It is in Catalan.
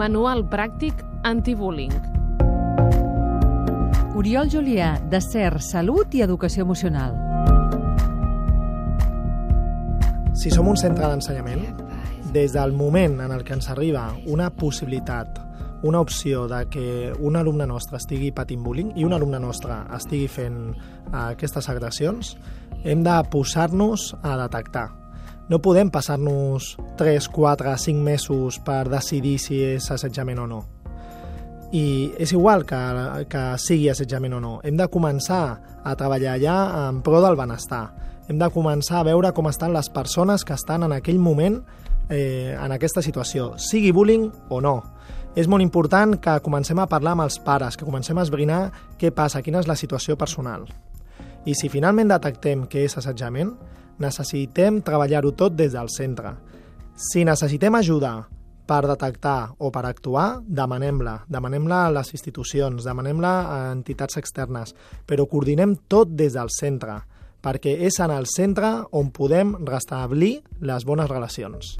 Manual pràctic antibullying. Oriol Julià, de CER, Salut i Educació Emocional. Si som un centre d'ensenyament, des del moment en el que ens arriba una possibilitat, una opció de que un alumne nostre estigui patint bullying i un alumne nostre estigui fent uh, aquestes agressions, hem de posar-nos a detectar. No podem passar-nos 3, 4, 5 mesos per decidir si és assetjament o no. I és igual que, que sigui assetjament o no. Hem de començar a treballar allà en pro del benestar. Hem de començar a veure com estan les persones que estan en aquell moment eh, en aquesta situació, sigui bullying o no. És molt important que comencem a parlar amb els pares, que comencem a esbrinar què passa, quina és la situació personal. I si finalment detectem que és assetjament, necessitem treballar-ho tot des del centre. Si necessitem ajuda per detectar o per actuar, demanem-la. Demanem-la a les institucions, demanem-la a entitats externes, però coordinem tot des del centre, perquè és en el centre on podem restablir les bones relacions.